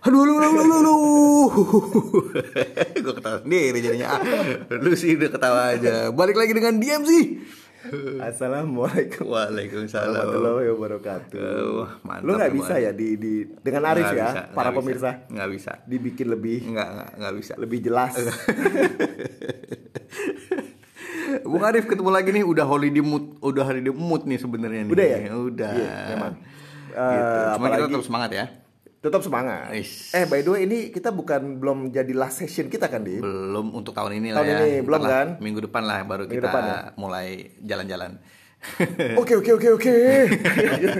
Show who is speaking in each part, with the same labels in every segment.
Speaker 1: Aduh, lu, lu, lu, lu, lu. gue ketawa sendiri jadinya. Lu sih udah ketawa aja. Balik lagi dengan diam sih.
Speaker 2: Assalamualaikum
Speaker 1: Waalaikumsalam.
Speaker 2: warahmatullahi wabarakatuh.
Speaker 1: Uh, mantap
Speaker 2: Lu nggak bisa ya di, di dengan Arif ya,
Speaker 1: bisa,
Speaker 2: para
Speaker 1: nggak
Speaker 2: pemirsa
Speaker 1: bisa. Nggak bisa.
Speaker 2: dibikin lebih
Speaker 1: Nggak, nggak, nggak bisa.
Speaker 2: lebih jelas.
Speaker 1: Bung Arif ketemu lagi nih udah holiday mood, udah holiday mood nih sebenarnya nih.
Speaker 2: Udah ya?
Speaker 1: Udah.
Speaker 2: Iya, memang.
Speaker 1: Gitu.
Speaker 2: Eh,
Speaker 1: Cuma kita
Speaker 2: apalagi-
Speaker 1: tetap semangat ya.
Speaker 2: Tetap semangat. Eh by the way ini kita bukan belum jadi last session kita kan di?
Speaker 1: Belum untuk tahun ini
Speaker 2: Tahun
Speaker 1: lah ya.
Speaker 2: ini, belum
Speaker 1: lah,
Speaker 2: kan?
Speaker 1: Minggu depan lah baru
Speaker 2: Minggu
Speaker 1: kita
Speaker 2: depan ya?
Speaker 1: mulai jalan-jalan.
Speaker 2: Oke oke oke oke.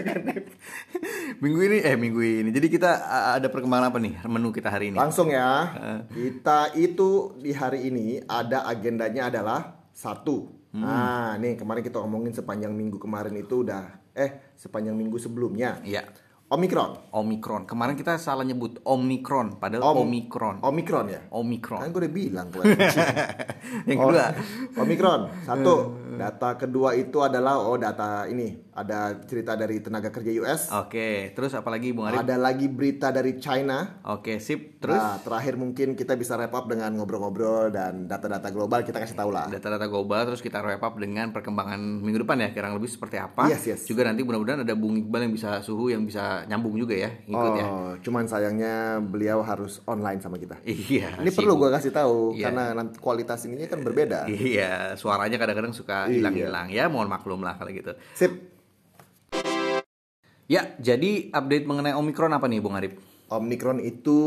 Speaker 1: minggu ini eh minggu ini. Jadi kita ada perkembangan apa nih menu kita hari ini?
Speaker 2: Langsung ya. Kita itu di hari ini ada agendanya adalah satu.
Speaker 1: Hmm.
Speaker 2: Nah, nih kemarin kita ngomongin sepanjang minggu kemarin itu udah eh sepanjang minggu sebelumnya.
Speaker 1: Iya.
Speaker 2: Omikron.
Speaker 1: Omikron. Kemarin kita salah nyebut Omikron padahal
Speaker 2: Om-
Speaker 1: Omikron.
Speaker 2: Omikron ya.
Speaker 1: Omikron.
Speaker 2: Kan gue udah bilang gue.
Speaker 1: Yang
Speaker 2: Oh,
Speaker 1: kedua.
Speaker 2: Omikron satu. Data kedua itu adalah oh data ini ada cerita dari tenaga kerja US.
Speaker 1: Oke, terus apalagi Bung Arif?
Speaker 2: Ada lagi berita dari China.
Speaker 1: Oke, sip. Terus
Speaker 2: Nah, terakhir mungkin kita bisa wrap up dengan ngobrol-ngobrol dan data-data global kita kasih tahu lah.
Speaker 1: data-data global terus kita wrap up dengan perkembangan minggu depan ya kurang lebih seperti apa.
Speaker 2: Yes, yes.
Speaker 1: Juga nanti mudah-mudahan ada Bung Iqbal yang bisa suhu yang bisa nyambung juga ya, ikut ya.
Speaker 2: Oh, cuman sayangnya beliau harus online sama kita.
Speaker 1: Iya.
Speaker 2: Ini perlu
Speaker 1: sibuk.
Speaker 2: gue kasih tahu
Speaker 1: Iya.
Speaker 2: karena nanti kualitas ininya kan berbeda.
Speaker 1: Iya, suaranya kadang-kadang suka
Speaker 2: Iya.
Speaker 1: hilang-hilang ya, mohon maklum lah kalau gitu.
Speaker 2: Sip.
Speaker 1: Ya, jadi update mengenai Omikron apa nih Bung Arif?
Speaker 2: Omikron itu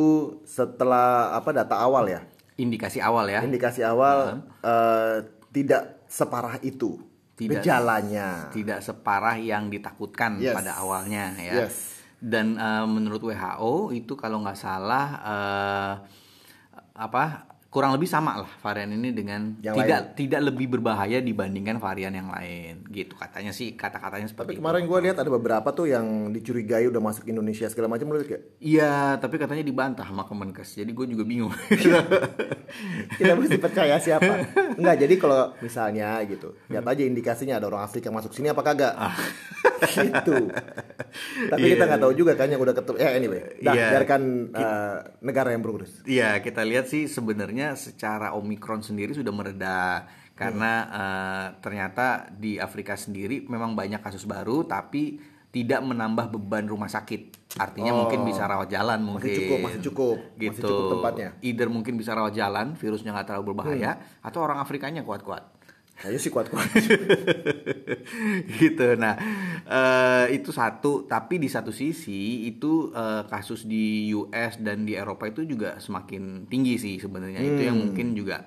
Speaker 2: setelah apa data awal ya.
Speaker 1: Indikasi awal ya.
Speaker 2: Indikasi awal eh, tidak separah itu
Speaker 1: Tidak-
Speaker 2: gejalanya.
Speaker 1: Tidak separah yang ditakutkan
Speaker 2: Yes.
Speaker 1: pada awalnya ya.
Speaker 2: Yes.
Speaker 1: Dan eh, menurut WHO itu kalau nggak salah eh, apa kurang lebih sama lah varian ini dengan
Speaker 2: Yang
Speaker 1: tidak tidak lebih berbahaya dibandingkan varian yang lain gitu katanya sih kata-katanya seperti
Speaker 2: Tapi kemarin gue lihat ada beberapa tuh yang dicurigai udah masuk Indonesia segala macam lu lihat gak?
Speaker 1: Iya, tapi katanya dibantah sama Kemenkes. Jadi gue juga bingung.
Speaker 2: Kita mesti percaya siapa? Enggak, jadi kalau misalnya gitu, lihat aja indikasinya ada orang Afrika masuk sini apa kagak? gitu. Tapi kita nggak tahu juga kan yang udah ketemu. Ya anyway, dah
Speaker 1: Iya.
Speaker 2: biarkan eh, negara yang berurus.
Speaker 1: Iya, kita lihat sih sebenarnya secara Omikron sendiri sudah mereda karena eh, ternyata di Afrika sendiri memang banyak kasus baru tapi tidak menambah beban rumah sakit. Artinya
Speaker 2: Oh.
Speaker 1: mungkin bisa rawat jalan mungkin.
Speaker 2: Masih cukup, masih cukup,
Speaker 1: Gitu.
Speaker 2: masih cukup tempatnya.
Speaker 1: Either mungkin bisa rawat jalan, virusnya nggak terlalu berbahaya,
Speaker 2: Hmm.
Speaker 1: atau orang Afrikanya kuat-kuat.
Speaker 2: Kayaknya sih kuat-kuat.
Speaker 1: gitu nah eh, itu satu tapi di satu sisi itu eh, kasus di US dan di Eropa itu juga semakin tinggi sih sebenarnya itu yang
Speaker 2: Hmm.
Speaker 1: mungkin juga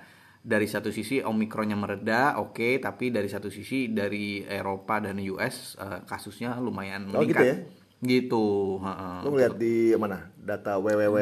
Speaker 1: dari satu sisi omikronnya mereda oke tapi dari satu sisi dari Eropa dan US eh, kasusnya lumayan
Speaker 2: Oh, gitu
Speaker 1: meningkat
Speaker 2: ya?
Speaker 1: Gitu heeh.
Speaker 2: Lu ngeliat di mana? Data www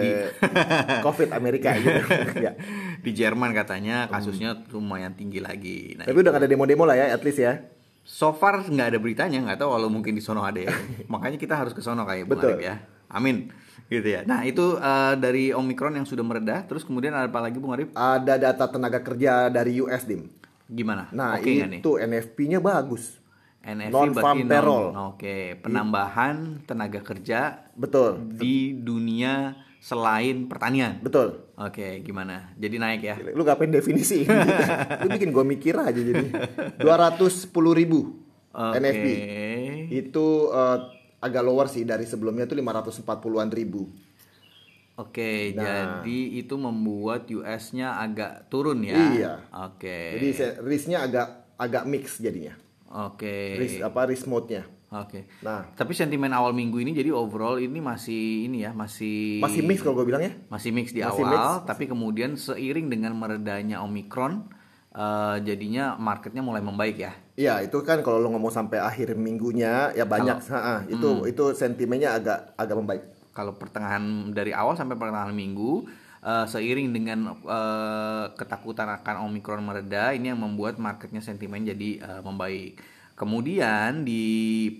Speaker 2: COVID Amerika gitu. ya.
Speaker 1: di Jerman katanya kasusnya lumayan tinggi lagi nah
Speaker 2: Tapi udah gak ada demo-demo lah ya, at least ya.
Speaker 1: So far nggak ada beritanya, nggak tahu kalau mungkin di sono ada ya. Makanya kita harus ke sono kayak Bung
Speaker 2: Betul.
Speaker 1: Arif ya. Amin. Gitu ya. Nah itu eh, dari Omikron yang sudah mereda. Terus kemudian ada apa lagi Bung Arif?
Speaker 2: Ada data tenaga kerja dari US, Dim.
Speaker 1: Gimana?
Speaker 2: Nah,
Speaker 1: nih?
Speaker 2: itu NFP-nya bagus.
Speaker 1: Berarti non-
Speaker 2: payroll.
Speaker 1: Oke, penambahan tenaga kerja
Speaker 2: Betul.
Speaker 1: di dunia selain pertanian.
Speaker 2: Betul.
Speaker 1: Oke, gimana? Jadi naik ya?
Speaker 2: Lu ngapain definisi? Lu bikin gua mikir aja jadi. 210 ribu. NFP. Itu eh, agak lower sih dari sebelumnya tuh 540-an ribu.
Speaker 1: Oke,
Speaker 2: Nah.
Speaker 1: jadi itu membuat US-nya agak turun ya?
Speaker 2: Iya.
Speaker 1: Oke.
Speaker 2: Jadi se- risknya agak agak mix jadinya.
Speaker 1: Oke.
Speaker 2: Risk apa risk mode-nya.
Speaker 1: Oke.
Speaker 2: Nah,
Speaker 1: Tapi sentimen awal minggu ini jadi overall ini masih ini ya, masih
Speaker 2: masih mix kalau gue bilang ya.
Speaker 1: masih mix di
Speaker 2: Masih
Speaker 1: awal, tapi kemudian seiring dengan meredanya Omicron eh, jadinya marketnya mulai membaik ya.
Speaker 2: Iya, itu kan kalau lo ngomong sampai akhir minggunya ya banyak, Ha-ha, itu itu sentimennya agak agak membaik.
Speaker 1: Kalau pertengahan dari awal sampai pertengahan minggu eh, seiring dengan eh, ketakutan akan Omicron mereda, ini yang membuat marketnya sentimen jadi eh, membaik. Kemudian di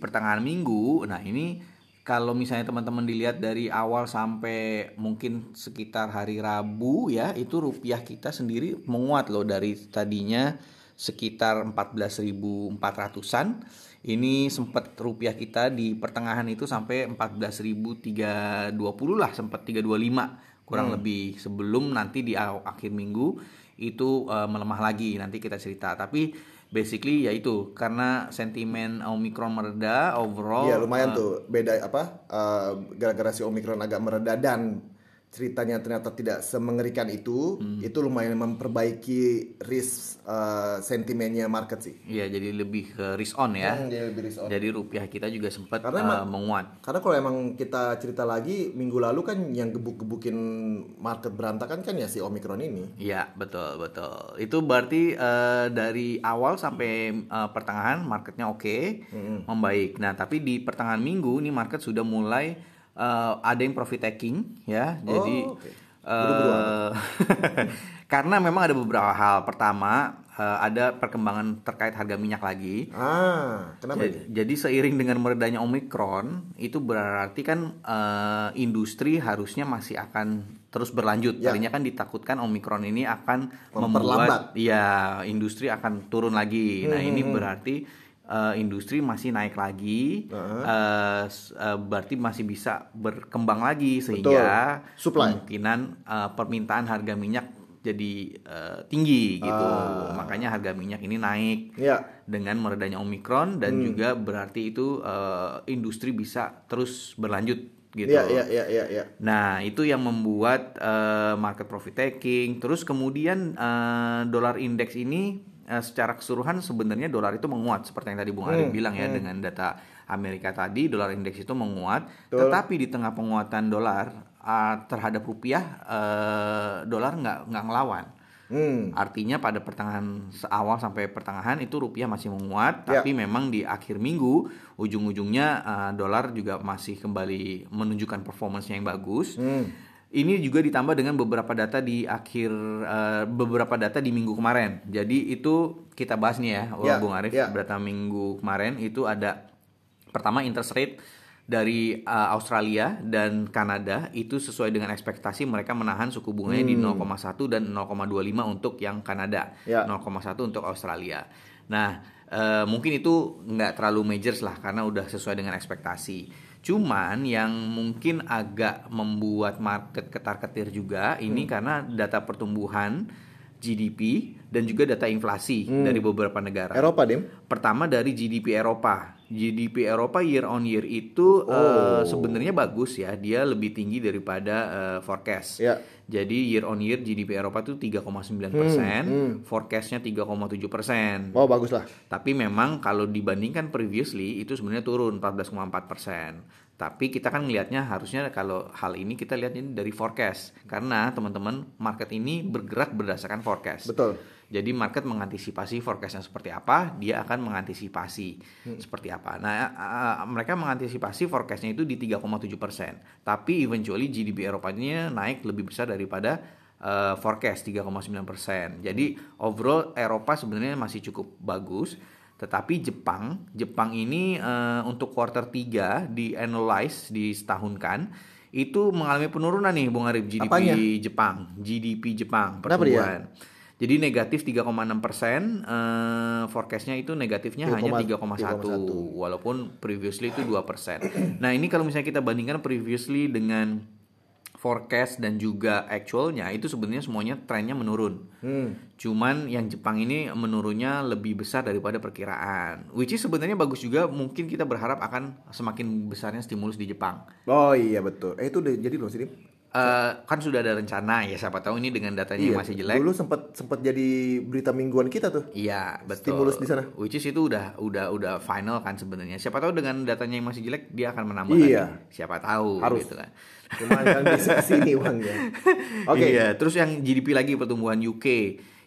Speaker 1: pertengahan minggu, nah ini kalau misalnya teman-teman dilihat dari awal sampai mungkin sekitar hari Rabu ya, itu rupiah kita sendiri menguat loh dari tadinya sekitar 14.400-an Ini sempat rupiah kita di pertengahan itu sampai 14.320 lah, sempat 325 kurang
Speaker 2: Hmm.
Speaker 1: lebih sebelum nanti di akhir minggu itu eh, melemah lagi. Nanti kita cerita. Tapi basically ya itu karena sentimen Omicron mereda overall
Speaker 2: Iya lumayan
Speaker 1: eh,
Speaker 2: tuh beda apa eh, gara-gara si Omicron agak mereda dan ceritanya ternyata tidak semengerikan itu,
Speaker 1: Hmm.
Speaker 2: itu lumayan memperbaiki risk eh, sentimennya market sih.
Speaker 1: Iya, jadi lebih ke risk on ya.
Speaker 2: Hmm, lebih risk on.
Speaker 1: Jadi rupiah kita juga sempat
Speaker 2: Karena
Speaker 1: eh,
Speaker 2: emang-
Speaker 1: menguat.
Speaker 2: Karena kalau emang kita cerita lagi minggu lalu kan yang gebuk-gebukin market berantakan kan ya si Omicron ini.
Speaker 1: Iya, betul, betul. Itu berarti eh, dari awal sampai eh, pertengahan marketnya oke, membaik. Nah, tapi di pertengahan minggu ini market sudah mulai eh, ada yang profit taking ya. Jadi
Speaker 2: Oh, oke.
Speaker 1: eh, karena memang ada beberapa hal. Pertama, eh, ada perkembangan terkait harga minyak lagi.
Speaker 2: Ah, kenapa
Speaker 1: Jadi,
Speaker 2: ini?
Speaker 1: jadi seiring dengan meredanya Omicron itu berarti kan eh, industri harusnya masih akan terus berlanjut.
Speaker 2: Ya.
Speaker 1: Tadinya kan ditakutkan Omicron ini akan
Speaker 2: Memperlambat.
Speaker 1: membuat ya industri akan turun lagi. Nah,
Speaker 2: Hmm,
Speaker 1: ini berarti eh, industri masih naik lagi. eh, s- eh, berarti masih bisa berkembang lagi sehingga
Speaker 2: Supply.
Speaker 1: kemungkinan eh, permintaan harga minyak jadi eh, tinggi gitu.
Speaker 2: Ah.
Speaker 1: Makanya harga minyak ini naik
Speaker 2: Ya.
Speaker 1: dengan meredanya Omicron dan
Speaker 2: Hmm.
Speaker 1: juga berarti itu eh, industri bisa terus berlanjut gitu.
Speaker 2: Iya, iya, iya, iya, iya.
Speaker 1: Nah, itu yang membuat eh, market profit taking. Terus kemudian eh, dolar indeks ini eh, secara keseluruhan sebenarnya dolar itu menguat seperti yang tadi Bung Arif
Speaker 2: Hmm,
Speaker 1: bilang ya dengan data Amerika tadi dolar indeks itu menguat,
Speaker 2: Betul.
Speaker 1: tetapi di tengah penguatan dolar ah, terhadap rupiah eh, dolar nggak nggak ngelawan.
Speaker 2: Hmm.
Speaker 1: Artinya pada pertengahan awal sampai pertengahan itu rupiah masih menguat,
Speaker 2: Ya.
Speaker 1: tapi memang di akhir minggu ujung-ujungnya uh, dolar juga masih kembali menunjukkan performance yang bagus.
Speaker 2: Hmm.
Speaker 1: Ini juga ditambah dengan beberapa data di akhir uh, beberapa data di minggu kemarin. Jadi itu kita bahas nih ya,
Speaker 2: Ya,
Speaker 1: Bung Arif.
Speaker 2: ya.
Speaker 1: Data minggu kemarin itu ada pertama interest rate dari uh, Australia dan Kanada itu sesuai dengan ekspektasi mereka menahan suku bunganya di 0,1 dan 0,25 untuk yang Kanada,
Speaker 2: Hmm. Ya.
Speaker 1: 0,1 untuk Australia. Nah, eh, mungkin itu nggak terlalu majors lah karena udah sesuai dengan ekspektasi. Cuman yang mungkin agak membuat market ketar-ketir juga ini karena data pertumbuhan GDP dan juga data inflasi dari beberapa negara.
Speaker 2: Eropa, Dim.
Speaker 1: Pertama dari GDP Eropa. GDP Eropa year on year itu
Speaker 2: Oh.
Speaker 1: eh, sebenarnya bagus ya, dia lebih tinggi daripada eh, forecast.
Speaker 2: Ya.
Speaker 1: Jadi year on year GDP Eropa itu 3,9 persen,
Speaker 2: hmm.
Speaker 1: forecastnya 3,7 persen.
Speaker 2: Oh, bagus lah.
Speaker 1: Tapi memang kalau dibandingkan previously itu sebenarnya turun 14,4 persen. Tapi kita kan ngelihatnya harusnya kalau hal ini kita lihat ini dari forecast karena teman-teman market ini bergerak berdasarkan forecast.
Speaker 2: Betul.
Speaker 1: Jadi market mengantisipasi forecastnya seperti apa, dia akan mengantisipasi
Speaker 2: Hmm.
Speaker 1: seperti apa. Nah, uh, mereka mengantisipasi forecastnya itu di 3,7 persen. Tapi eventually GDP Eropanya naik lebih besar daripada uh, forecast 3,9 persen. Jadi overall Eropa sebenarnya masih cukup bagus. Tetapi Jepang, Jepang ini uh, untuk quarter 3 di analyze di setahunkan itu mengalami penurunan nih Bung Arif GDP
Speaker 2: Apanya?
Speaker 1: Jepang, GDP Jepang
Speaker 2: Kenapa dia?
Speaker 1: Jadi negatif 3,6 persen, eh, forecastnya itu negatifnya hanya 3,1 walaupun previously itu 2 persen. Nah ini kalau misalnya kita bandingkan previously dengan forecast dan juga actualnya itu sebenarnya semuanya trennya menurun.
Speaker 2: Hmm.
Speaker 1: Cuman yang Jepang ini menurunnya lebih besar daripada perkiraan. Which is sebenarnya bagus juga mungkin kita berharap akan semakin besarnya stimulus di Jepang.
Speaker 2: Oh iya betul. Eh itu udah jadi belum sih,
Speaker 1: Eh, kan sudah ada rencana ya siapa tahu ini dengan datanya yang masih jelek.
Speaker 2: Iya, Dulu sempat sempat jadi berita mingguan kita tuh.
Speaker 1: Iya, betul.
Speaker 2: Stimulus di sana.
Speaker 1: Which is itu udah udah udah final kan sebenarnya. Siapa tahu dengan datanya yang masih jelek dia akan menambah
Speaker 2: Iya.
Speaker 1: lagi. Siapa tahu
Speaker 2: Harus.
Speaker 1: gitu kan.
Speaker 2: Cuma kan bisa sini uangnya. Oke.
Speaker 1: Iya, terus yang GDP lagi pertumbuhan UK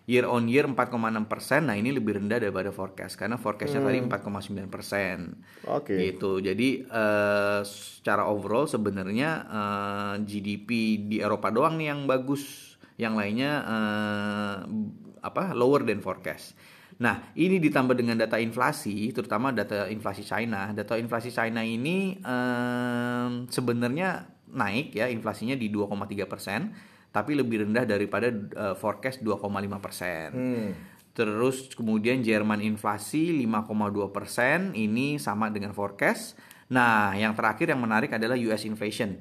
Speaker 1: year on year 4,6 persen. Nah ini lebih rendah daripada forecast karena forecastnya tadi 4,9 persen.
Speaker 2: Hmm. Oke.
Speaker 1: Gitu. Jadi eh, secara overall sebenarnya eh, GDP di Eropa doang nih yang bagus. Yang lainnya eh, apa lower than forecast. Nah, ini ditambah dengan data inflasi, terutama data inflasi China. Data inflasi China ini em, sebenarnya naik ya, inflasinya di 2,3 persen, tapi lebih rendah daripada eh, forecast 2,5 persen.
Speaker 2: Hmm.
Speaker 1: Terus kemudian Jerman inflasi 5,2 persen, ini sama dengan forecast. Nah, yang terakhir yang menarik adalah US inflation.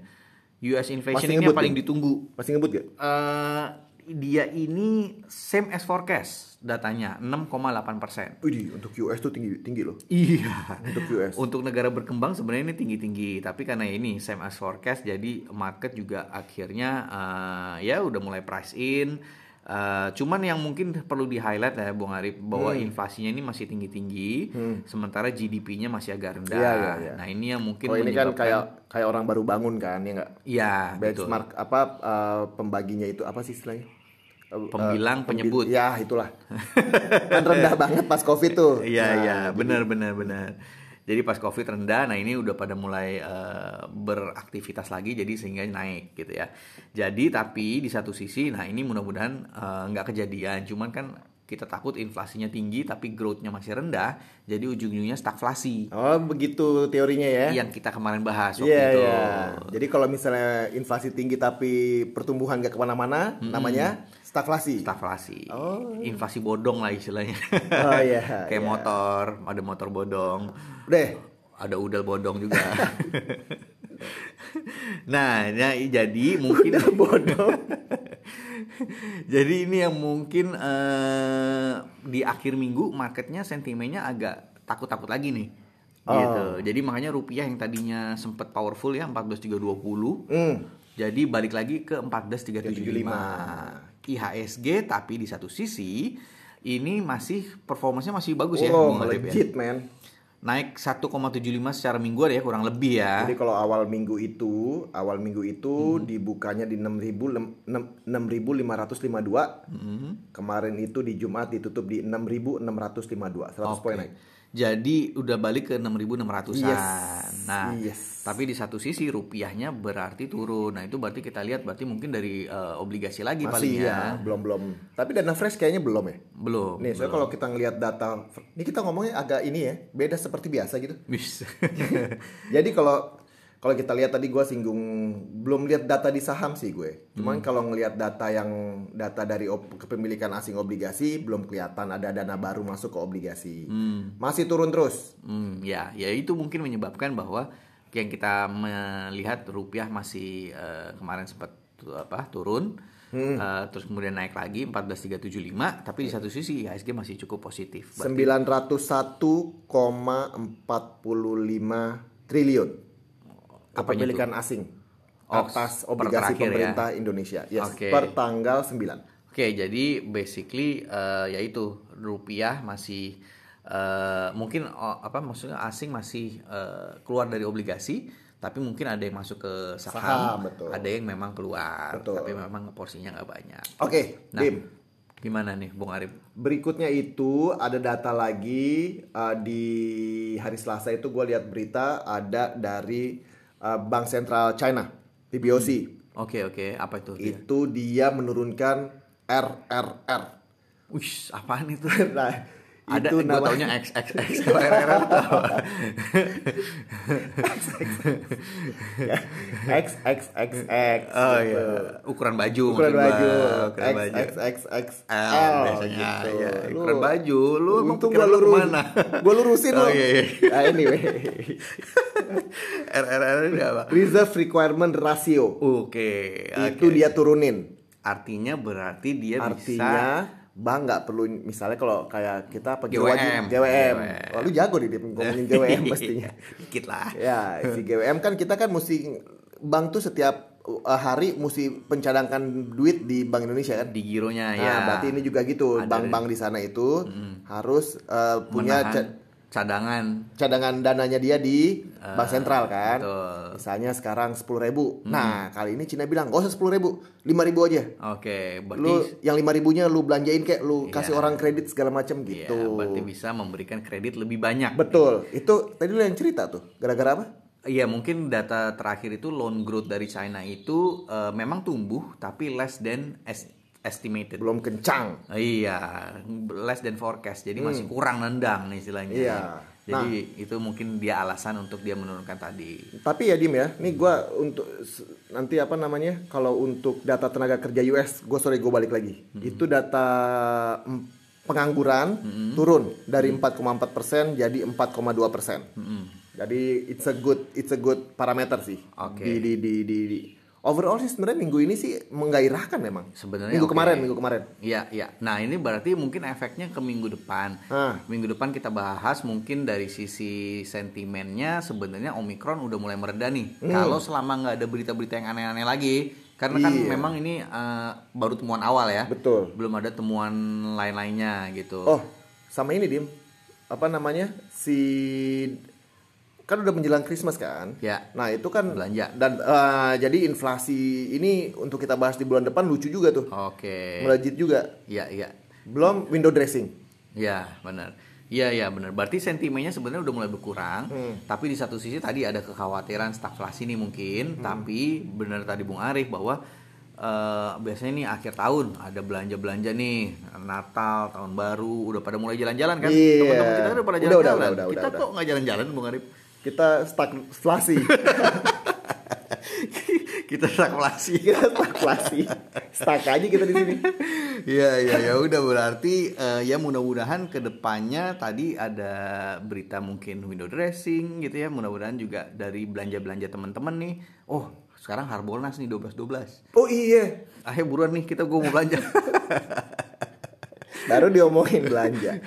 Speaker 1: US inflation ini yang paling
Speaker 2: ya?
Speaker 1: ditunggu.
Speaker 2: Masih ngebut gak?
Speaker 1: Eh, dia ini same as forecast datanya 6,8 persen.
Speaker 2: Wih, untuk US tuh tinggi tinggi loh.
Speaker 1: Iya.
Speaker 2: Untuk US.
Speaker 1: Untuk negara berkembang sebenarnya ini tinggi-tinggi, tapi karena ini same as forecast, jadi market juga akhirnya eh, ya udah mulai price in. Eh, cuman yang mungkin perlu di highlight ya, Bung Arif, bahwa
Speaker 2: Hmm.
Speaker 1: inflasinya ini masih tinggi-tinggi, sementara GDP-nya masih agak rendah.
Speaker 2: Iya, iya, iya.
Speaker 1: Nah ini yang mungkin
Speaker 2: Oh ini kan kayak kayak orang baru bangun kan ya nggak?
Speaker 1: Iya, betul.
Speaker 2: Benchmark apa eh, pembaginya itu apa sih istilahnya?
Speaker 1: Pembilang,
Speaker 2: pembi-
Speaker 1: penyebut.
Speaker 2: Ya itulah. kan rendah banget pas covid tuh.
Speaker 1: Iya
Speaker 2: Nah,
Speaker 1: iya benar benar benar. Jadi pas covid rendah, nah ini udah pada mulai eh, beraktivitas lagi, jadi sehingga naik gitu ya. Jadi tapi di satu sisi, nah ini mudah-mudahan eh, nggak kejadian. Cuman kan kita takut inflasinya tinggi tapi growth-nya masih rendah, jadi ujung-ujungnya stagflasi.
Speaker 2: Oh begitu teorinya ya?
Speaker 1: Yang kita kemarin bahas waktu
Speaker 2: Iya
Speaker 1: itu.
Speaker 2: iya. Jadi kalau misalnya inflasi tinggi tapi pertumbuhan gak ke mana-mana, namanya stagflasi.
Speaker 1: Stagflasi.
Speaker 2: Oh.
Speaker 1: Inflasi bodong lah istilahnya.
Speaker 2: Oh iya.
Speaker 1: Kayak
Speaker 2: iya.
Speaker 1: motor, ada motor bodong.
Speaker 2: Udah.
Speaker 1: ada udel bodong juga. nah, nah, jadi mungkin
Speaker 2: bodong.
Speaker 1: jadi ini yang mungkin eh, di akhir minggu marketnya sentimennya agak takut-takut lagi nih. Gitu. Jadi makanya rupiah yang tadinya sempat powerful ya 14320
Speaker 2: Hmm.
Speaker 1: jadi balik lagi ke 14375. IHSG tapi di satu sisi ini masih performanya masih bagus ya
Speaker 2: Oh,
Speaker 1: Arif ya.
Speaker 2: legit man.
Speaker 1: Naik 1,75 secara mingguan ya kurang lebih ya.
Speaker 2: Jadi kalau awal minggu itu, awal minggu itu
Speaker 1: Hmm.
Speaker 2: dibukanya di 6.000 lem- enam- 6.552.
Speaker 1: Hmm.
Speaker 2: Kemarin itu di Jumat ditutup di 6.652, 100 poin
Speaker 1: Oke.
Speaker 2: naik.
Speaker 1: Jadi udah balik ke 6.600-an.
Speaker 2: Yes.
Speaker 1: Nah,
Speaker 2: Yes.
Speaker 1: tapi di satu sisi rupiahnya berarti turun. Nah, itu berarti kita lihat berarti mungkin dari eh, obligasi lagi paling
Speaker 2: Masih
Speaker 1: ya.
Speaker 2: ya, belum belum. Tapi dana fresh kayaknya belum ya.
Speaker 1: Belum.
Speaker 2: Nih, soalnya kalau kita ngelihat data, ini kita ngomongnya agak ini ya, beda seperti biasa gitu.
Speaker 1: Bisa.
Speaker 2: Jadi kalau kalau kita lihat tadi gue singgung belum lihat data di saham sih gue. Cuman kalau ngelihat data yang data dari op- kepemilikan asing obligasi belum kelihatan ada dana baru masuk ke obligasi. Masih turun terus.
Speaker 1: Hmm, ya, ya itu mungkin menyebabkan bahwa yang kita melihat rupiah masih eh, kemarin sempat apa turun,
Speaker 2: Hmm.
Speaker 1: eh, terus kemudian naik lagi 14.375, tapi di satu sisi IHSG masih cukup positif. Berarti
Speaker 2: 901,45 triliun Kepemilikan asing
Speaker 1: Oh,
Speaker 2: atas obligasi
Speaker 1: terakhir ya?
Speaker 2: pemerintah Indonesia. Yes,
Speaker 1: Oke.
Speaker 2: per tanggal 9.
Speaker 1: Oke, jadi basically eh, yaitu rupiah masih eh, mungkin oh, apa maksudnya asing masih eh, keluar dari obligasi, tapi mungkin ada yang masuk ke saham,
Speaker 2: Saham, betul.
Speaker 1: ada yang memang keluar,
Speaker 2: Betul.
Speaker 1: tapi memang porsinya nggak banyak.
Speaker 2: Oke,
Speaker 1: Nah,
Speaker 2: Dim.
Speaker 1: gimana nih, Bung Arif?
Speaker 2: Berikutnya itu ada data lagi uh, di hari Selasa itu gue lihat berita ada dari uh, Bank Sentral China PBOC
Speaker 1: Oke oke, apa itu? dia?
Speaker 2: itu dia menurunkan RRR.
Speaker 1: Wih, apaan itu?
Speaker 2: Nah,
Speaker 1: Ada,
Speaker 2: itu
Speaker 1: gue taunya XXX, kalau RRR tuh apa?
Speaker 2: XXXX.
Speaker 1: Oh
Speaker 2: gitu.
Speaker 1: iya, ukuran baju
Speaker 2: Ukuran baju
Speaker 1: ukuran baju.
Speaker 2: XXXXL
Speaker 1: L biasanya,
Speaker 2: gitu.
Speaker 1: ya. Ukuran baju, lu
Speaker 2: untung gua
Speaker 1: lu
Speaker 2: lurus,
Speaker 1: ke mana?
Speaker 2: Gua lurusin
Speaker 1: Oh,
Speaker 2: lu.
Speaker 1: iya, iya.
Speaker 2: Nah, anyway.
Speaker 1: RRR ini apa?
Speaker 2: Reserve Requirement Ratio.
Speaker 1: Oke,
Speaker 2: Itu dia turunin.
Speaker 1: Artinya berarti dia bisa
Speaker 2: Bank nggak perlu misalnya kalau kayak kita apa
Speaker 1: GWM.
Speaker 2: GWM.
Speaker 1: GWM.
Speaker 2: Oh, lu jago nih Dip, ngomongin GWM pastinya.
Speaker 1: Dikit lah.
Speaker 2: ya, si GWM kan kita kan mesti bank tuh setiap uh, hari mesti pencadangkan duit di Bank Indonesia kan.
Speaker 1: Di gironya
Speaker 2: Nah,
Speaker 1: ya.
Speaker 2: berarti ini juga gitu. Bank-bank di sana itu harus uh, punya
Speaker 1: cadangan.
Speaker 2: cadangan dananya dia di Bank Sentral kan.
Speaker 1: betul.
Speaker 2: Misalnya sekarang 10.000 ribu. Nah, kali ini Cina bilang, gak usah 10.000 ribu, 5.000 ribu aja.
Speaker 1: Oke, berarti
Speaker 2: Lu yang 5 ribunya lu belanjain kayak lu kasih
Speaker 1: Iya.
Speaker 2: orang kredit segala macam
Speaker 1: Iya,
Speaker 2: gitu.
Speaker 1: berarti bisa memberikan kredit lebih banyak.
Speaker 2: Betul. Itu tadi lu yang cerita tuh. Gara-gara apa?
Speaker 1: Iya mungkin data terakhir itu loan growth dari China itu eh, memang tumbuh tapi less than estimated.
Speaker 2: Belum kencang.
Speaker 1: Iya, less than forecast. Jadi masih kurang nendang nih istilahnya.
Speaker 2: Hmm. Iya.
Speaker 1: Jadi itu mungkin dia alasan untuk dia menurunkan tadi.
Speaker 2: Tapi ya Dim ya, nih gua untuk nanti apa namanya? Kalau untuk data tenaga kerja US, gue sorry gue balik lagi.
Speaker 1: Hmm.
Speaker 2: Itu data pengangguran
Speaker 1: Hmm.
Speaker 2: turun dari 4,4 persen jadi 4,2 persen.
Speaker 1: Hmm.
Speaker 2: Jadi it's a good it's a good parameter sih.
Speaker 1: Oke.
Speaker 2: Di, di, di, di, di- overall sih sebenarnya minggu ini sih menggairahkan memang.
Speaker 1: Sebenarnya
Speaker 2: minggu
Speaker 1: oke.
Speaker 2: kemarin minggu kemarin.
Speaker 1: Iya, iya. Nah, ini berarti mungkin efeknya ke minggu depan.
Speaker 2: Ah.
Speaker 1: Minggu depan kita bahas mungkin dari sisi sentimennya sebenarnya Omikron udah mulai mereda nih. Kalau selama nggak ada berita-berita yang aneh-aneh lagi, karena kan
Speaker 2: Iya.
Speaker 1: memang ini eh, baru temuan awal ya.
Speaker 2: Betul.
Speaker 1: Belum ada temuan lain-lainnya gitu.
Speaker 2: Oh, sama ini Dim. Apa namanya? Si kan udah menjelang Christmas kan?
Speaker 1: Ya.
Speaker 2: Nah, itu kan
Speaker 1: Belanja.
Speaker 2: Dan eh, jadi inflasi ini untuk kita bahas di bulan depan lucu juga tuh.
Speaker 1: Oke.
Speaker 2: Melejit juga.
Speaker 1: Iya, iya.
Speaker 2: Belum window dressing.
Speaker 1: Iya, benar. Iya, iya benar. Berarti sentimennya sebenarnya udah mulai berkurang.
Speaker 2: Hmm.
Speaker 1: Tapi di satu sisi tadi ada kekhawatiran stagflasi nih mungkin.
Speaker 2: Hmm.
Speaker 1: Tapi benar tadi Bung Arif bahwa eh, biasanya nih akhir tahun ada belanja-belanja nih Natal, tahun baru, udah pada mulai jalan-jalan kan?
Speaker 2: Iya.
Speaker 1: Teman-teman kita udah pada
Speaker 2: udah,
Speaker 1: jalan-jalan.
Speaker 2: udah, udah,
Speaker 1: kita
Speaker 2: udah,
Speaker 1: kok nggak jalan-jalan, Bung Arif?
Speaker 2: Kita stagflasi.
Speaker 1: kita stagflasi.
Speaker 2: kita stagflasi. Stuck aja kita di sini.
Speaker 1: Iya iya ya udah berarti eh, ya mudah-mudahan ke depannya tadi ada berita mungkin window dressing gitu ya mudah-mudahan juga dari belanja-belanja teman-teman nih oh sekarang Harbolnas nih 12 12
Speaker 2: Oh iya.
Speaker 1: ayo buruan nih kita gue mau belanja
Speaker 2: Baru diomongin belanja.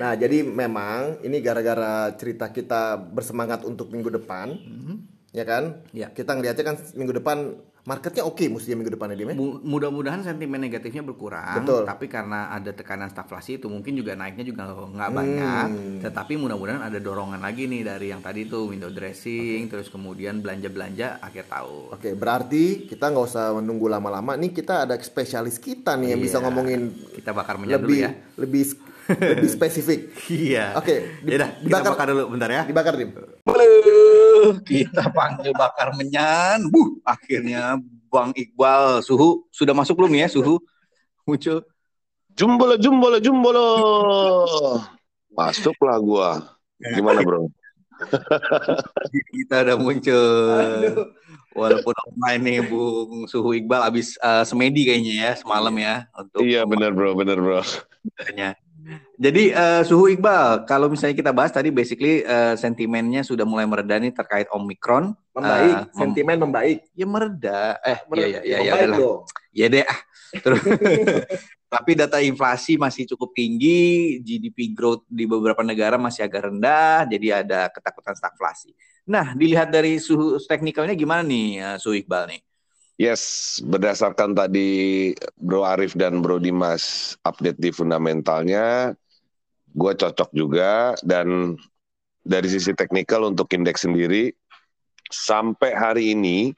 Speaker 2: Nah, jadi memang ini gara-gara cerita kita bersemangat untuk minggu depan. Ya kan?
Speaker 1: Iya.
Speaker 2: Kita ngeliatnya kan minggu depan marketnya oke mestinya minggu depan ya Dim ya?
Speaker 1: Mu- mudah-mudahan sentimen negatifnya berkurang
Speaker 2: Betul.
Speaker 1: tapi karena ada tekanan stagflasi itu mungkin juga naiknya juga nggak banyak
Speaker 2: Hmm.
Speaker 1: tetapi mudah-mudahan ada dorongan lagi nih dari yang tadi tuh window dressing terus kemudian belanja-belanja akhir tahun
Speaker 2: Oke, berarti kita nggak usah menunggu lama-lama. Nih kita ada spesialis kita nih yang bisa
Speaker 1: Iya.
Speaker 2: ngomongin
Speaker 1: kita bakar dulu
Speaker 2: lebih
Speaker 1: ya
Speaker 2: lebih lebih spesifik.
Speaker 1: Iya.
Speaker 2: Oke,
Speaker 1: kita
Speaker 2: dibakar.
Speaker 1: bakar dulu bentar ya.
Speaker 2: Dibakar Dim.
Speaker 1: Kita panggil bakar menyan. Buh, akhirnya Bang Iqbal suhu sudah masuk belum ya suhu muncul.
Speaker 3: Jumbolo, jumbolo, jumbolo. Masuklah gua. Gimana bro?
Speaker 1: Kita udah muncul. Walaupun online nih Bung Suhu Iqbal abis eh, semedi kayaknya ya semalam ya untuk
Speaker 3: Iya benar bro, benar bro.
Speaker 1: pembahasannya. Jadi eh, Suhu Iqbal, kalau misalnya kita bahas tadi basically eh, sentimennya sudah mulai mereda nih terkait Omicron.
Speaker 2: Membaik,
Speaker 1: Eh, mem-
Speaker 2: sentimen membaik.
Speaker 1: ya mereda. Eh, iya iya ya,
Speaker 2: membaik
Speaker 1: udahlah.
Speaker 2: dong.
Speaker 1: Ya deh ah. Terus tapi data inflasi masih cukup tinggi, GDP growth di beberapa negara masih agak rendah, jadi ada ketakutan stagflasi. Nah, dilihat dari suhu teknikalnya gimana nih eh, suhu Iqbal nih?
Speaker 3: Yes, berdasarkan tadi Bro Arif dan Bro Dimas update di fundamentalnya, gue cocok juga dan dari sisi teknikal untuk indeks sendiri sampai hari ini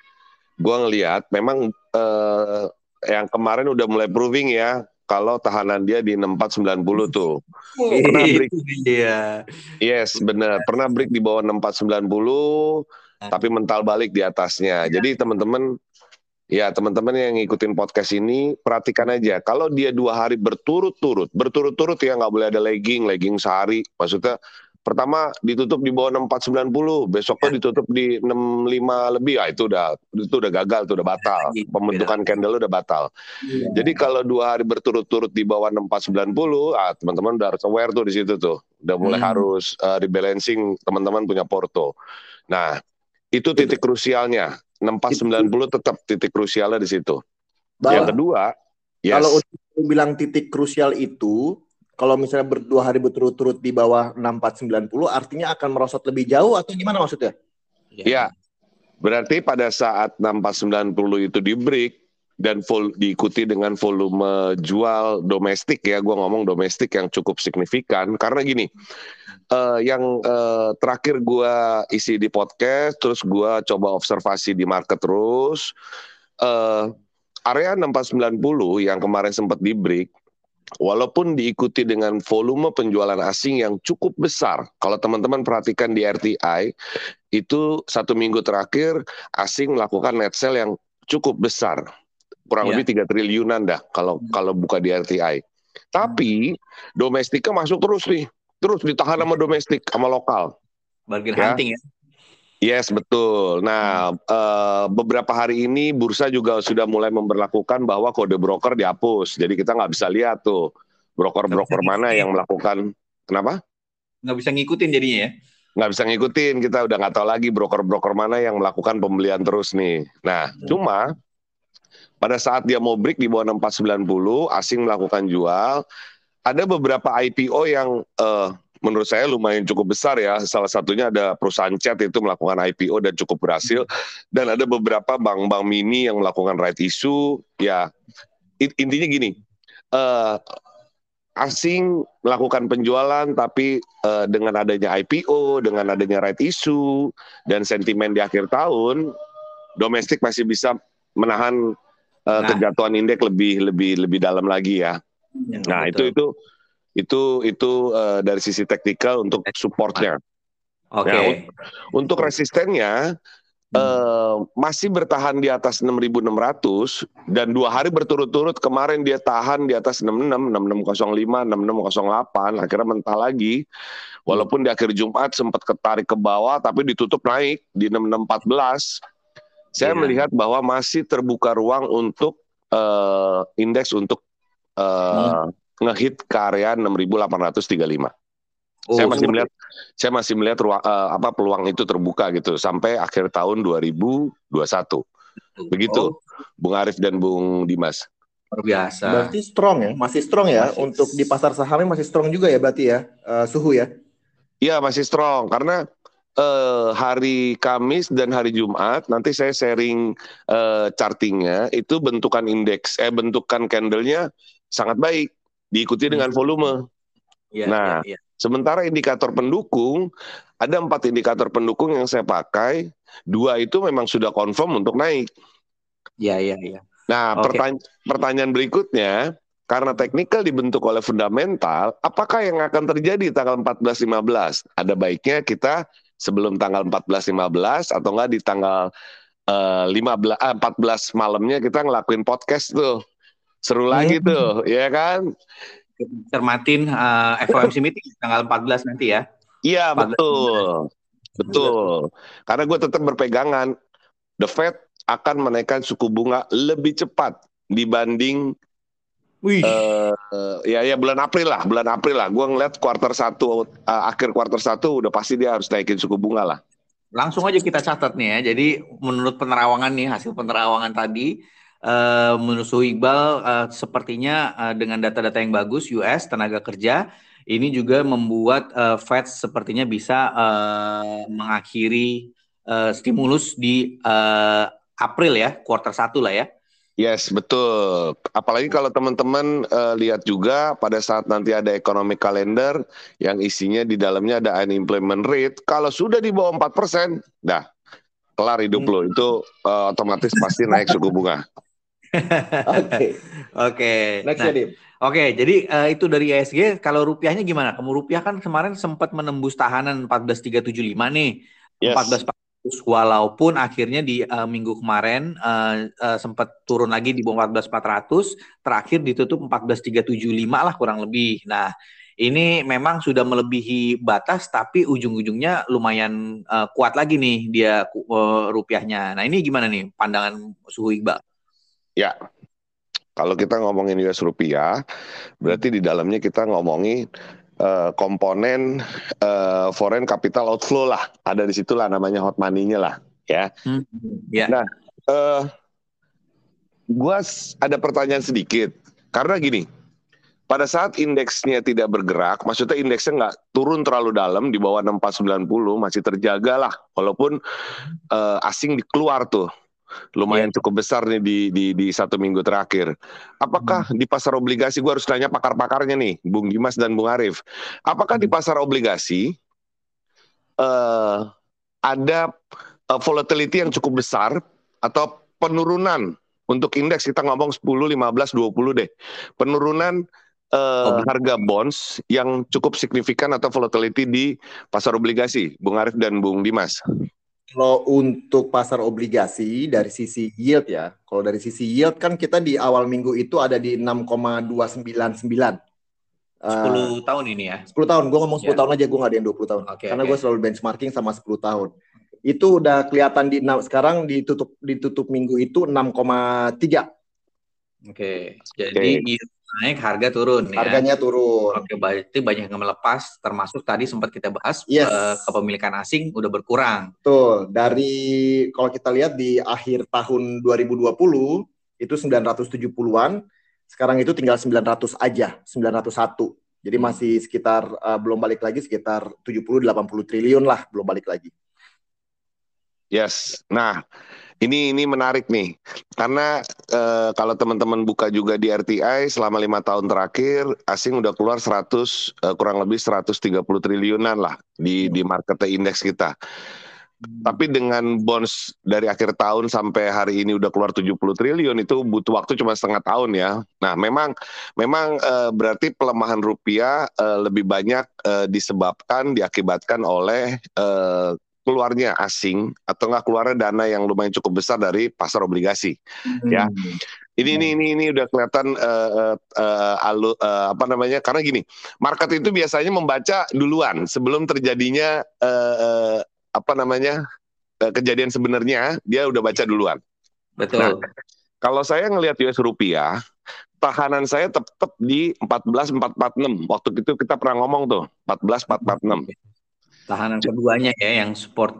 Speaker 3: gue ngelihat memang eh, yang kemarin udah mulai proving ya kalau tahanan dia di 6490 tuh. Pernah break
Speaker 1: Iya.
Speaker 3: Yes, benar. Pernah break di bawah 6490, tapi mental balik di atasnya. Jadi teman-teman, ya teman-teman yang ngikutin podcast ini, perhatikan aja. Kalau dia dua hari berturut-turut, berturut-turut ya nggak boleh ada lagging, lagging sehari. Maksudnya pertama ditutup di bawah 6490, besoknya ditutup di 65 lebih, ah itu udah itu udah gagal, itu udah batal. Pembentukan candle udah batal. Jadi kalau dua hari berturut-turut di bawah 6490, ah teman-teman udah harus aware tuh di situ tuh. Udah mulai
Speaker 1: Hmm.
Speaker 3: harus uh, rebalancing teman-teman punya porto. Nah, itu titik krusialnya. 6490 tetap titik krusialnya di situ. Yang
Speaker 2: Bahwa
Speaker 3: kedua, yes.
Speaker 2: kalau untuk bilang titik krusial itu, kalau misalnya berdua hari berturut-turut di bawah 6490 artinya akan merosot lebih jauh atau gimana maksudnya?
Speaker 3: Ya, berarti pada saat 6490 itu di break dan vol diikuti dengan volume jual domestik ya, gua ngomong domestik yang cukup signifikan karena gini, eh, yang eh, terakhir gua isi di podcast, terus gua coba observasi di market terus, eh, area 6490 yang kemarin sempat di break Walaupun diikuti dengan volume penjualan asing yang cukup besar, kalau teman-teman perhatikan di RTI, itu satu minggu terakhir asing melakukan net sale yang cukup besar, kurang
Speaker 1: Iya.
Speaker 3: lebih 3 triliunan dah kalau kalau buka di RTI. Tapi domestiknya masuk terus nih, terus ditahan sama domestik sama lokal.
Speaker 1: Bargain
Speaker 3: Ya.
Speaker 1: hunting ya.
Speaker 3: Yes, betul. Nah, eh, beberapa hari ini bursa juga sudah mulai memperlakukan bahwa kode broker dihapus. Jadi kita nggak bisa lihat tuh broker-broker mana yang melakukan kenapa?
Speaker 1: Nggak bisa ngikutin jadinya ya?
Speaker 3: Nggak bisa ngikutin, kita udah nggak tahu lagi broker-broker mana yang melakukan pembelian terus nih. Nah, hmm. cuma pada saat dia mau break di bawah 6490, asing melakukan jual, ada beberapa IPO yang uh, menurut saya lumayan cukup besar ya. Salah satunya ada perusahaan chat itu melakukan IPO dan cukup berhasil. Dan ada beberapa bank-bank mini yang melakukan right issue. Ya, intinya gini, uh, asing melakukan penjualan tapi uh, dengan adanya IPO, dengan adanya right issue dan sentimen di akhir tahun, domestik masih bisa menahan uh, nah. kejatuhan indeks lebih lebih lebih dalam lagi ya. Ya nah betul. itu itu itu itu uh, dari sisi teknikal untuk supportnya. Oke. Okay. Ya, untuk resistennya Uh, masih bertahan di atas 6.600 dan dua hari berturut-turut kemarin dia tahan di atas 66, 6605, 6608 akhirnya mentah lagi walaupun di akhir Jumat sempat ketarik ke bawah tapi ditutup naik di 6614 saya yeah. melihat bahwa masih terbuka ruang untuk uh, indeks untuk uh, hmm. ngehit ke area 6835 Oh, saya masih melihat saya masih melihat ruang, uh, apa peluang itu terbuka gitu sampai akhir tahun 2021. Begitu, oh. Bung Arif dan Bung Dimas.
Speaker 2: Luar biasa. Berarti strong ya, masih strong ya masih... untuk di pasar sahamnya masih strong juga ya berarti ya uh, suhu ya?
Speaker 3: Iya masih strong karena uh, hari Kamis dan hari Jumat nanti saya sharing uh, chartingnya itu bentukan indeks eh bentukan candlenya sangat baik diikuti dengan hmm. volume. Ya, nah, ya, ya. Sementara indikator pendukung, ada empat indikator pendukung yang saya pakai, dua itu memang sudah confirm untuk naik.
Speaker 1: Iya, iya, iya.
Speaker 3: Nah, okay. pertanya pertanyaan berikutnya, karena teknikal dibentuk oleh fundamental, apakah yang akan terjadi tanggal 14-15? Ada baiknya kita sebelum tanggal 14-15 atau enggak di tanggal uh, 15 uh, 14 malamnya kita ngelakuin podcast tuh. Seru lagi hmm. tuh, ya kan?
Speaker 1: cermatin uh, FOMC meeting tanggal 14 nanti ya.
Speaker 3: Iya betul, betul. Karena gue tetap berpegangan, the Fed akan menaikkan suku bunga lebih cepat dibanding Wih. Uh, ya ya bulan April lah, bulan April lah. Gue ngeliat kuarter satu, uh, akhir kuarter satu udah pasti dia harus naikin suku bunga lah.
Speaker 1: Langsung aja kita catat nih ya. Jadi menurut penerawangan nih hasil penerawangan tadi uh, menurut Iqbal uh, sepertinya uh, dengan data-data yang bagus US tenaga kerja ini juga membuat uh, Fed sepertinya bisa uh, mengakhiri uh, stimulus di uh, April ya, kuartal satu lah ya.
Speaker 3: Yes, betul. Apalagi kalau teman-teman uh, lihat juga pada saat nanti ada economic calendar yang isinya di dalamnya ada unemployment rate. Kalau sudah di bawah 4%, dah kelar hidup hmm. lo. Itu uh, otomatis pasti naik suku bunga.
Speaker 1: Oke. Oke. Next nah, ya, Oke, jadi uh, itu dari ISG. Kalau rupiahnya gimana? Kamu rupiah kan kemarin sempat menembus tahanan 14375 nih. Yes. 14 walaupun akhirnya di uh, minggu kemarin uh, uh, sempat turun lagi di bawah 14400, terakhir ditutup 14375 lah kurang lebih. Nah, ini memang sudah melebihi batas tapi ujung-ujungnya lumayan uh, kuat lagi nih dia uh, rupiahnya. Nah, ini gimana nih pandangan suhu Iqbal?
Speaker 3: Ya, kalau kita ngomongin US rupiah, berarti di dalamnya kita ngomongin uh, komponen uh, foreign capital outflow lah, ada di situlah namanya hot money-nya lah, ya. Hmm, ya. Nah, uh, gua ada pertanyaan sedikit, karena gini, pada saat indeksnya tidak bergerak, maksudnya indeksnya nggak turun terlalu dalam di bawah 6490 masih terjaga lah, walaupun uh, asing dikeluar tuh lumayan yeah. cukup besar nih di di di satu minggu terakhir. Apakah hmm. di pasar obligasi gue harus tanya pakar-pakarnya nih, Bung Dimas dan Bung Arif. Apakah di hmm. pasar obligasi uh, ada uh, volatility yang cukup besar atau penurunan untuk indeks kita ngomong 10, 15, 20 deh. Penurunan uh, harga bonds yang cukup signifikan atau volatility di pasar obligasi, Bung Arif dan Bung Dimas.
Speaker 2: Kalau untuk pasar obligasi dari sisi yield ya, kalau dari sisi yield kan kita di awal minggu itu ada di 6,299. 10
Speaker 1: uh, tahun ini ya?
Speaker 2: 10 tahun, gue ngomong 10 yeah. tahun aja, gue gak ada yang 20 tahun. Okay, Karena okay. gue selalu benchmarking sama 10 tahun. Itu udah kelihatan di sekarang ditutup ditutup minggu itu 6,3.
Speaker 1: Oke, okay. jadi okay. Naik, harga turun ya.
Speaker 2: Harganya turun.
Speaker 1: Oke, berarti banyak yang melepas, termasuk tadi sempat kita bahas
Speaker 2: Yes.
Speaker 1: eh, kepemilikan asing udah berkurang.
Speaker 2: Betul. Dari kalau kita lihat di akhir tahun 2020 itu 970-an, sekarang itu tinggal 900 aja, 901. Jadi masih sekitar uh, belum balik lagi sekitar 70 80 triliun lah belum balik lagi.
Speaker 3: Yes. Nah, ini ini menarik nih, karena eh, kalau teman-teman buka juga di RTI selama lima tahun terakhir, asing udah keluar 100 eh, kurang lebih 130 triliunan lah di di market indeks kita. Tapi dengan bonds dari akhir tahun sampai hari ini udah keluar 70 triliun itu butuh waktu cuma setengah tahun ya. Nah, memang memang eh, berarti pelemahan rupiah eh, lebih banyak eh, disebabkan diakibatkan oleh eh, keluarnya asing atau nggak keluarnya dana yang lumayan cukup besar dari pasar obligasi. Ya. Ini ini ini ini udah kelihatan eh, eh, eh, alu eh, apa namanya? Karena gini, market itu biasanya membaca duluan sebelum terjadinya eh, eh, apa namanya? eh, kejadian sebenarnya dia udah baca duluan.
Speaker 1: Betul.
Speaker 3: Nah, Kalau saya ngelihat US rupiah, tahanan saya tetap di 14.446. Waktu itu kita pernah ngomong tuh, 14.446.
Speaker 1: Tahanan keduanya ya yang support.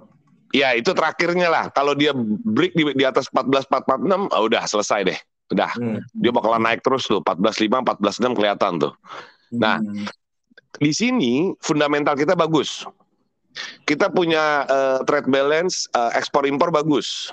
Speaker 3: Ya, itu terakhirnya lah. Kalau dia break di, di atas 14.446, ah, udah selesai deh. Udah,
Speaker 2: Hmm.
Speaker 3: dia bakalan naik terus tuh, 14.5, 14.6 kelihatan tuh. Nah,
Speaker 1: Hmm.
Speaker 3: di sini fundamental kita bagus. Kita punya eh, trade balance eh, ekspor impor bagus.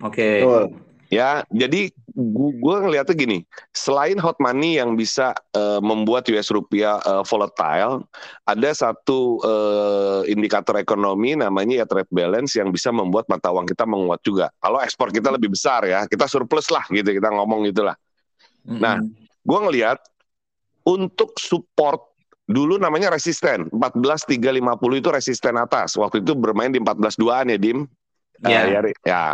Speaker 1: Oke.
Speaker 2: Betul.
Speaker 3: Ya, jadi gue ngeliatnya gini, selain hot money yang bisa eh, membuat US rupiah eh, volatile, ada satu eh, indikator ekonomi namanya ya trade balance yang bisa membuat mata uang kita menguat juga. Kalau ekspor kita lebih besar ya, kita surplus lah gitu, kita ngomong gitulah.
Speaker 1: Mm-mm.
Speaker 3: Nah, gue ngelihat untuk support dulu namanya resisten 14350 itu resisten atas waktu itu bermain di 142an ya Dim
Speaker 1: Ya.
Speaker 3: Eh, ya, Ri? ya.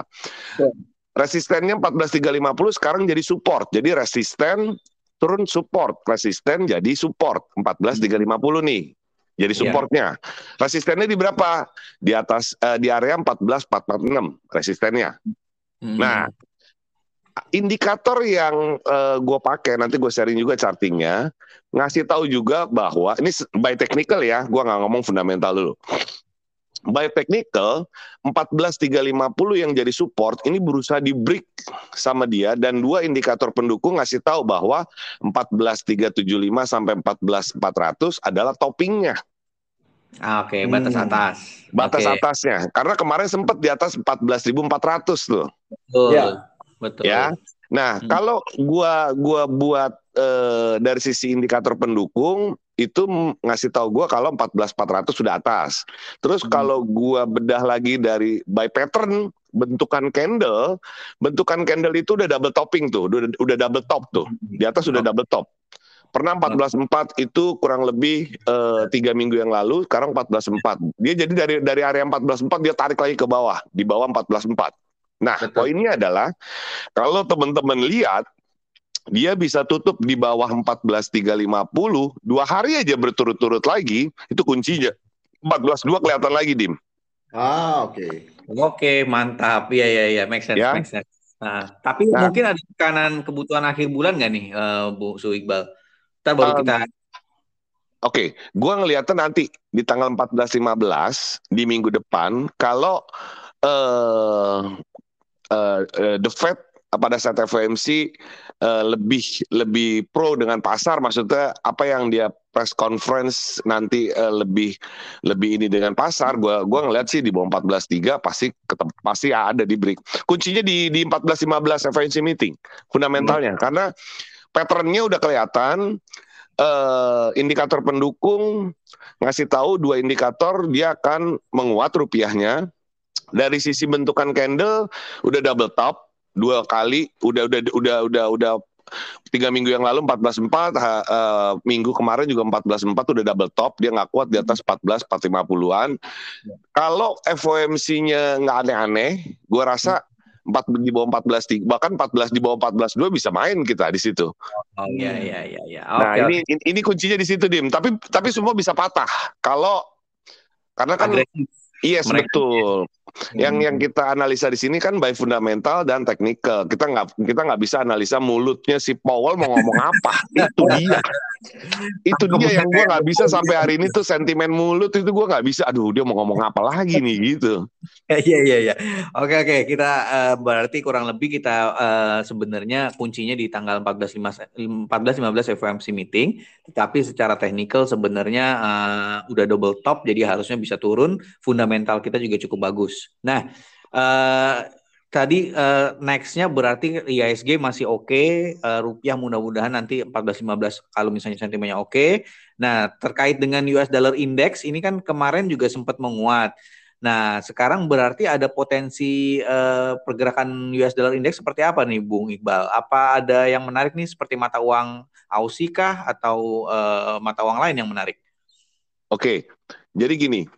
Speaker 2: Ya.
Speaker 3: Resistennya 14350 sekarang jadi support jadi resisten turun support resisten jadi support 14350 nih jadi
Speaker 1: Ya.
Speaker 3: supportnya resistennya di berapa di atas eh, di area 14446 resistennya
Speaker 1: Mm-mm.
Speaker 3: Nah, indikator yang gue pakai nanti gue sharing juga chartingnya ngasih tahu juga bahwa ini by technical ya, gue nggak ngomong fundamental dulu. By technical 14350 yang jadi support ini berusaha di break sama dia dan dua indikator pendukung ngasih tahu bahwa 14375 sampai 14400 adalah toppingnya
Speaker 1: Ah, Oke, batas
Speaker 2: Hmm.
Speaker 1: atas.
Speaker 3: batas
Speaker 1: Oke,
Speaker 3: atasnya karena kemarin sempat di atas 14.400 tuh
Speaker 1: Betul.
Speaker 2: Ya.
Speaker 1: Betul.
Speaker 3: ya. Nah,
Speaker 1: Hmm.
Speaker 3: kalau gua gua buat eh, dari sisi indikator pendukung itu ngasih tahu gua kalau 14400 sudah atas. Terus
Speaker 1: Hmm.
Speaker 3: kalau gua bedah lagi dari by pattern bentukan candle, bentukan candle itu udah double topping tuh, udah, udah double top tuh. Di atas sudah
Speaker 1: Oh.
Speaker 3: double top. Pernah 144 itu kurang lebih eh, tiga minggu yang lalu, sekarang 144. Dia jadi dari dari area 144 dia tarik lagi ke bawah, di bawah 144. Nah,
Speaker 1: Betul.
Speaker 3: poinnya adalah kalau teman-teman lihat dia bisa tutup di bawah 14.350 dua hari aja berturut-turut lagi itu kuncinya 14.2 kelihatan lagi dim
Speaker 2: Ah, oke.
Speaker 1: Oke, mantap. Iya, iya, iya. Make sense,
Speaker 3: Ya.
Speaker 1: make sense. Nah, tapi
Speaker 3: Nah.
Speaker 1: mungkin ada tekanan kebutuhan akhir bulan nggak nih, eh, Bu Su Iqbal? Ntar baru
Speaker 3: Um,
Speaker 1: kita
Speaker 3: Oke, gua ngeliatnya nanti di tanggal 14-15 di minggu depan kalau eh eh, eh, the Fed pada saat FOMC eh, lebih lebih pro dengan pasar, maksudnya apa yang dia press conference nanti eh, lebih lebih ini dengan pasar, gua gua ngeliat sih di bawah 14.3 pasti ketep, pasti ada di break. Kuncinya di di 14-15 FOMC meeting fundamentalnya. Karena patternnya udah kelihatan eh, indikator pendukung ngasih tahu dua indikator dia akan menguat rupiahnya. Dari sisi bentukan candle udah double top dua kali udah udah udah udah udah tiga minggu yang lalu 14.4 ha- eh, minggu kemarin juga 14.4 udah double top dia nggak kuat di atas 14 450-an kalau FOMC-nya nggak aneh-aneh gua rasa 4 di bawah 14 tiga- bahkan 14 di bawah 14 2 bisa main kita di situ
Speaker 1: Oh iya iya iya iya.
Speaker 3: Nah
Speaker 1: Oke,
Speaker 3: ini ini ini kuncinya di situ dim. Tapi tapi semua bisa patah kalau karena kan
Speaker 1: Agresif.
Speaker 3: yes
Speaker 1: Mereka-
Speaker 3: betul. Yang yang kita analisa di sini kan by fundamental dan teknikal. Kita nggak kita nggak bisa analisa mulutnya si Powell mau ngomong apa. Itu dia. Itu dia yang gue nggak bisa sampai hari ini tuh sentimen mulut itu gue nggak bisa. Aduh dia mau ngomong apa lagi nih gitu.
Speaker 1: Iya iya iya. Oke oke kita uh, berarti kurang lebih kita uh, sebenarnya kuncinya di tanggal 14 14 15 FOMC meeting, tetapi secara teknikal sebenarnya uh, udah double top jadi harusnya bisa turun, fundamental kita juga cukup bagus. Nah, uh, tadi uh, nextnya berarti IISG masih oke, okay, uh, rupiah mudah-mudahan nanti 14-15 kalau misalnya sentimennya oke. Okay. Nah, terkait dengan US dollar index ini kan kemarin juga sempat menguat. Nah, sekarang berarti ada potensi uh, pergerakan US dollar index seperti apa nih, Bung Iqbal? Apa ada yang menarik nih seperti mata uang Aussie kah atau uh, mata uang lain yang menarik?
Speaker 3: Oke, jadi gini,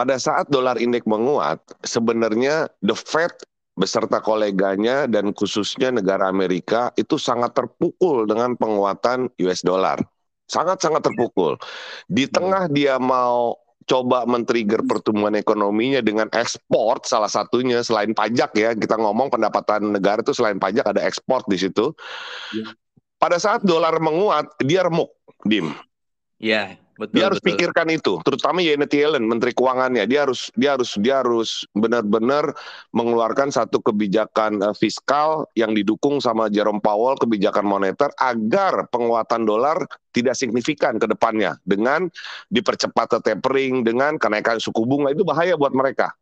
Speaker 3: pada saat dolar indeks menguat, sebenarnya the Fed beserta koleganya dan khususnya negara Amerika itu sangat terpukul dengan penguatan US dollar. Sangat-sangat terpukul. Di tengah dia mau coba men-trigger pertumbuhan ekonominya dengan ekspor salah satunya selain pajak ya kita ngomong pendapatan negara itu selain pajak ada ekspor di situ. Ya. Pada saat dolar menguat dia remuk, dim.
Speaker 1: Ya. Betul,
Speaker 3: dia harus betul. pikirkan itu, terutama Janet Yellen, Menteri Keuangannya. Dia harus dia harus dia harus benar-benar mengeluarkan satu kebijakan uh, fiskal yang didukung sama Jerome Powell, kebijakan moneter agar penguatan dolar tidak signifikan ke depannya dengan dipercepat tapering dengan kenaikan suku bunga itu bahaya buat mereka.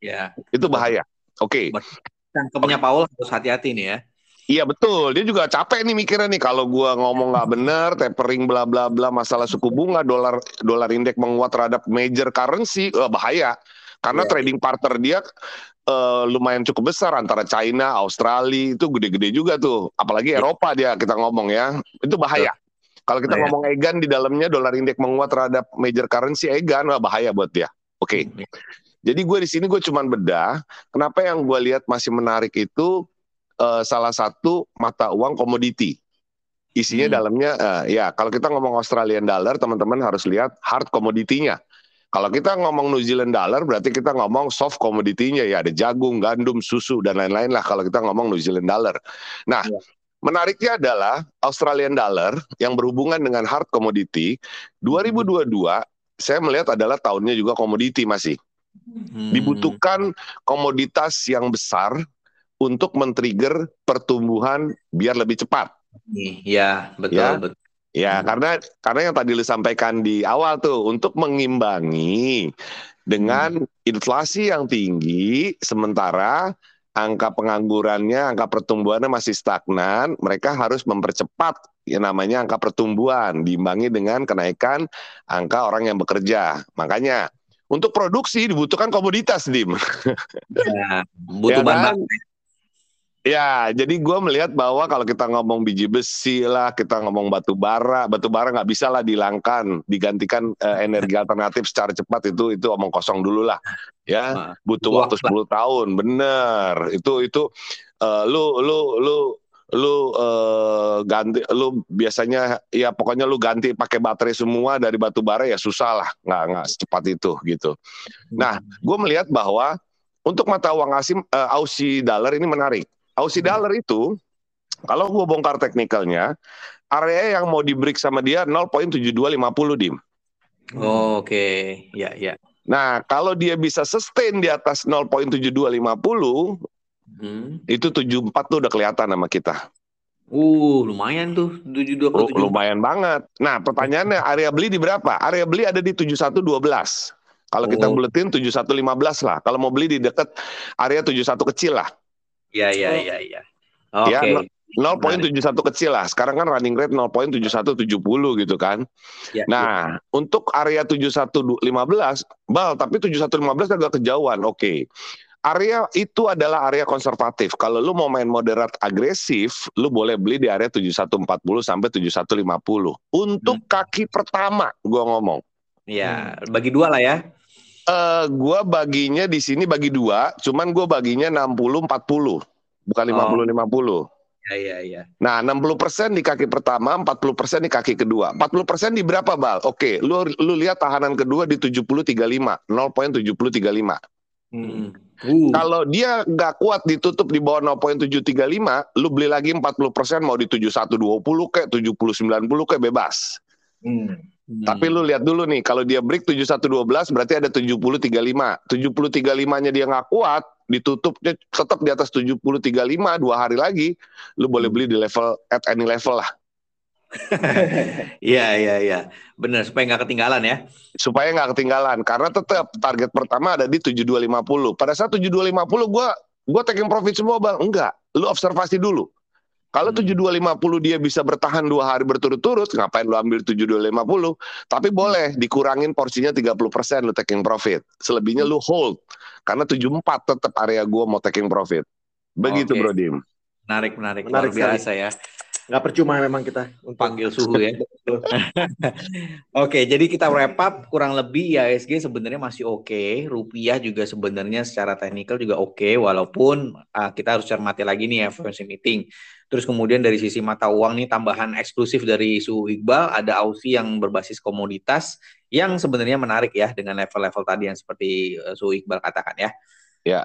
Speaker 1: Ya.
Speaker 3: Itu bahaya. Oke. Okay.
Speaker 1: Tangkapnya Powell harus hati-hati nih ya.
Speaker 3: Iya betul, dia juga capek nih mikirnya nih kalau gua ngomong nggak bener, tapering bla bla bla masalah suku bunga, dolar dolar indeks menguat terhadap major currency, uh, bahaya. Karena yeah. trading partner dia uh, lumayan cukup besar antara China, Australia itu gede-gede juga tuh, apalagi yeah. Eropa dia kita ngomong ya, itu bahaya. Yeah. Kalau kita yeah. ngomong Egan di dalamnya dolar indeks menguat terhadap major currency Egan, wah bahaya buat dia. Oke. Okay. Jadi gue di sini gue cuman bedah, kenapa yang gue lihat masih menarik itu uh, salah satu mata uang komoditi. Isinya hmm. dalamnya uh, ya kalau kita ngomong Australian dollar teman-teman harus lihat hard komoditinya. Kalau kita ngomong New Zealand dollar berarti kita ngomong soft komoditinya ya ada jagung, gandum, susu dan lain-lain lah kalau kita ngomong New Zealand dollar. Nah, ya. menariknya adalah Australian dollar yang berhubungan dengan hard commodity 2022 saya melihat adalah tahunnya juga komoditi masih. Hmm. Dibutuhkan komoditas yang besar untuk men-trigger pertumbuhan biar lebih cepat.
Speaker 1: Iya, betul, ya? betul.
Speaker 3: Ya, hmm. karena karena yang tadi lu sampaikan di awal tuh untuk mengimbangi dengan hmm. inflasi yang tinggi sementara angka penganggurannya, angka pertumbuhannya masih stagnan, mereka harus mempercepat yang namanya angka pertumbuhan diimbangi dengan kenaikan angka orang yang bekerja. Makanya untuk produksi dibutuhkan komoditas, Dim.
Speaker 1: Ya, butuh ya, kan?
Speaker 3: Ya, jadi gue melihat bahwa kalau kita ngomong biji besi lah, kita ngomong batu bara, batu bara nggak bisa lah dilangkan, digantikan uh, energi alternatif secara cepat itu itu omong kosong dulu lah, ya butuh waktu 10 tahun, bener. Itu itu uh, lu lu lu lu uh, ganti lu biasanya ya pokoknya lu ganti pakai baterai semua dari batu bara ya susah lah nggak nggak secepat itu gitu. Nah, gue melihat bahwa untuk mata uang asing uh, Aussie dollar ini menarik Aussie dollar itu kalau gue bongkar teknikalnya, area yang mau di break sama dia 0.7250 dim.
Speaker 1: Oh, Oke, okay. ya ya.
Speaker 3: Nah, kalau dia bisa sustain di atas 0.7250, hmm. itu 74 tuh udah kelihatan sama kita.
Speaker 1: Uh, lumayan tuh 72
Speaker 3: ke Lumayan banget. Nah, pertanyaannya area beli di berapa? Area beli ada di 7112. Kalau oh. kita buletin 7115 lah. Kalau mau beli di dekat area 71 kecil lah.
Speaker 1: Iya iya oh. iya iya.
Speaker 3: Oke. Okay. Ya, 0.71 kecil lah. Sekarang kan running rate 0.7170 gitu kan. Ya, nah, ya. untuk area 7115 bal tapi 7115 agak kejauhan. Oke. Okay. Area itu adalah area konservatif. Kalau lu mau main moderat agresif, lu boleh beli di area 7140 sampai 7150. Untuk hmm. kaki pertama gua ngomong.
Speaker 1: Iya, bagi dua lah ya.
Speaker 3: Uh, gua baginya di sini bagi dua, cuman gue baginya 60 40, bukan 50 oh. 50.
Speaker 1: Ya, ya, ya.
Speaker 3: Nah, 60% di kaki pertama, 40% di kaki kedua. 40% di berapa, Bal? Oke, lu lu lihat tahanan kedua di 70 35, 0.7035. Hmm. Uh. Kalau dia nggak kuat ditutup di bawah 0.735, lu beli lagi 40% mau di 7120 kayak 7090 kayak bebas. Hmm. Hmm. Tapi lu lihat dulu nih, kalau dia break 7112 berarti ada 7035. 7035-nya dia nggak kuat, ditutupnya tetap di atas 7035 dua hari lagi, lu boleh beli di level at any level lah.
Speaker 1: Iya iya iya, benar supaya nggak ketinggalan ya.
Speaker 3: Supaya nggak ketinggalan, karena tetap target pertama ada di 7250. Pada saat 7250 gue gue taking profit semua bang, enggak. Lu observasi dulu. Kalau hmm. 7250 dia bisa bertahan dua hari berturut-turut, ngapain lu ambil 7250? Tapi boleh dikurangin porsinya 30% lu taking profit. Selebihnya lu hold. Karena 74 tetap area gua mau taking profit. Begitu okay. Bro Dim.
Speaker 1: Menarik, menarik. Menarik Luar biasa ya
Speaker 2: nggak percuma memang kita
Speaker 1: untuk panggil suhu ya. oke, jadi kita wrap up kurang lebih ya SG sebenarnya masih oke, okay. rupiah juga sebenarnya secara teknikal juga oke, okay, walaupun uh, kita harus cermati lagi nih ya FOMC meeting. Terus kemudian dari sisi mata uang nih tambahan eksklusif dari suhu Iqbal ada Aussie yang berbasis komoditas yang sebenarnya menarik ya dengan level-level tadi yang seperti uh, suhu Iqbal katakan ya.
Speaker 3: Ya.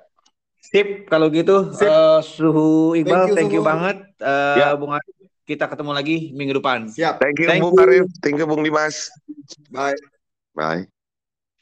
Speaker 1: Sip, kalau gitu Sip. Uh, suhu Iqbal, thank you, thank you banget. Uh, ya. Bung Arif, kita ketemu lagi minggu depan.
Speaker 3: Siap. Thank you, Thank Bung Arif. Thank you, Bung Dimas.
Speaker 2: Bye.
Speaker 3: Bye.